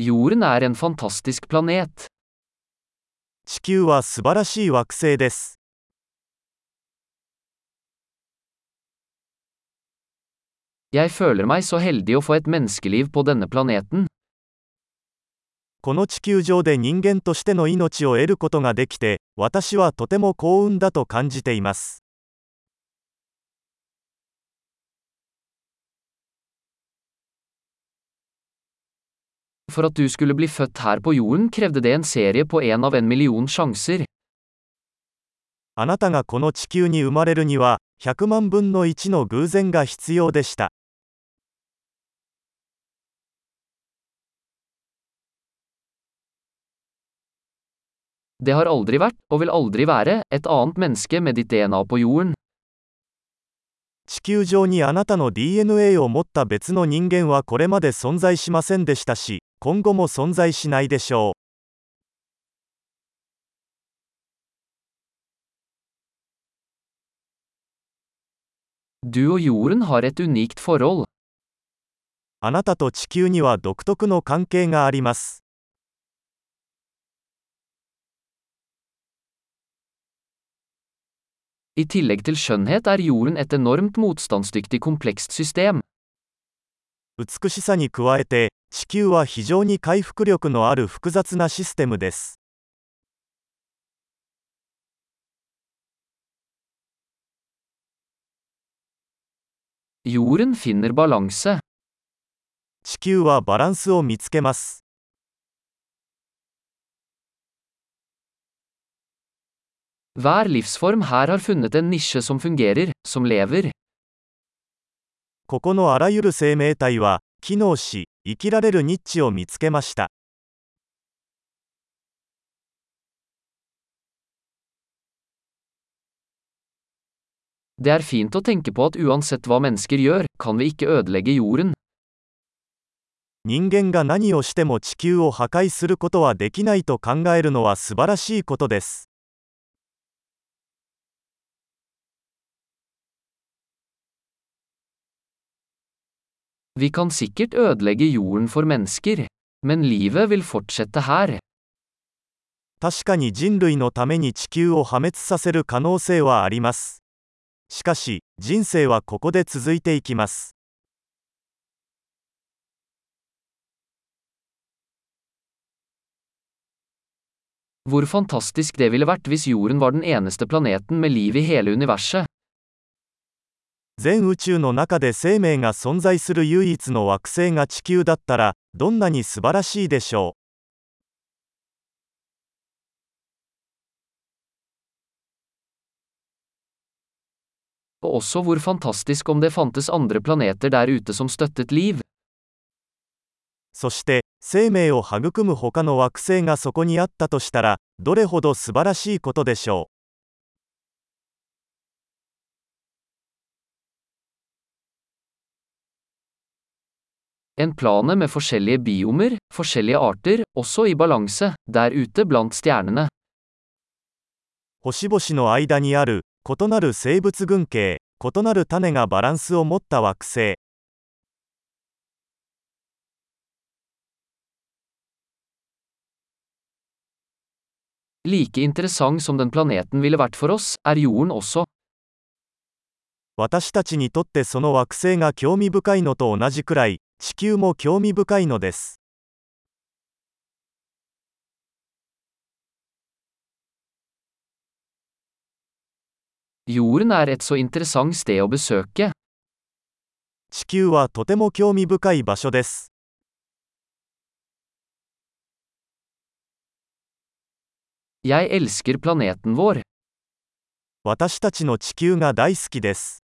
Jorden er en fantastisk planet. 地球は素晴らしい惑星です。Jeg føler meg så heldig å få et menneskeliv på denne planeten. この地球上で人間としての命を得ることができて、私はとても幸運だと感じています。For at du skulle bli født her på jorden krevde det en serie på en av en million sjanser. あなたがこの地球に生まれるには、100万分の1の偶然が必要でした。 Det har aldri vært, og vil aldri være, et annet menneske med ditt DNA på jorden. 地球上にあなたの DNA を持った別の人間はこれまで存在しませんでしたし、今後も存在しないでしょう。あなたと地球には独特の関係があります。I tillegg til skjønnhet er jorden et enormt motstandsdyktig komplekst system. 美しさに加えて、地球は非常に回復力のある複雑なシステムです。Jorden finner balanse. 地球はバランスを見つけます。Hver livsform her har funnet en nisje som ェルここのあらゆる生命体は機能し生きられるニッチを見つけました。人間が何をしても地球を破壊することはできないと考えるのは素晴らしいことです。Vi kan sikkert ødelegge jorden for mennesker. Men livet vil fortsette her. 確かに人類のために地球を破滅させる可能性はあります。しかし、人生はここで続いていきます。 Hvor fantastisk det ville vært hvis jorden var den eneste planeten med liv i hele universet. 全宇宙の中で生命が存在する唯一の惑星が地球だったら、どんなに素晴らしいでしょう？Og også hvor fantastisk om det fantes andre planeter der ute som støttet liv. そして、生命を育む他の惑星がそこにあったとしたら、どれほど素晴らしいことでしょう？En plane med forskjellige biomer, forskjellige arter, også i balanse, der ute blant stjernene. 星々の間にある、異なる生物群系、異なる種がバランスを持った惑星。Like interessant som den planeten ville vært for oss, er jorden også. 私たちにとってその惑星が興味深いのと同じくらい、地球も興味深いのです地球はとても興味深い場所です。私たちの地球が大好きです。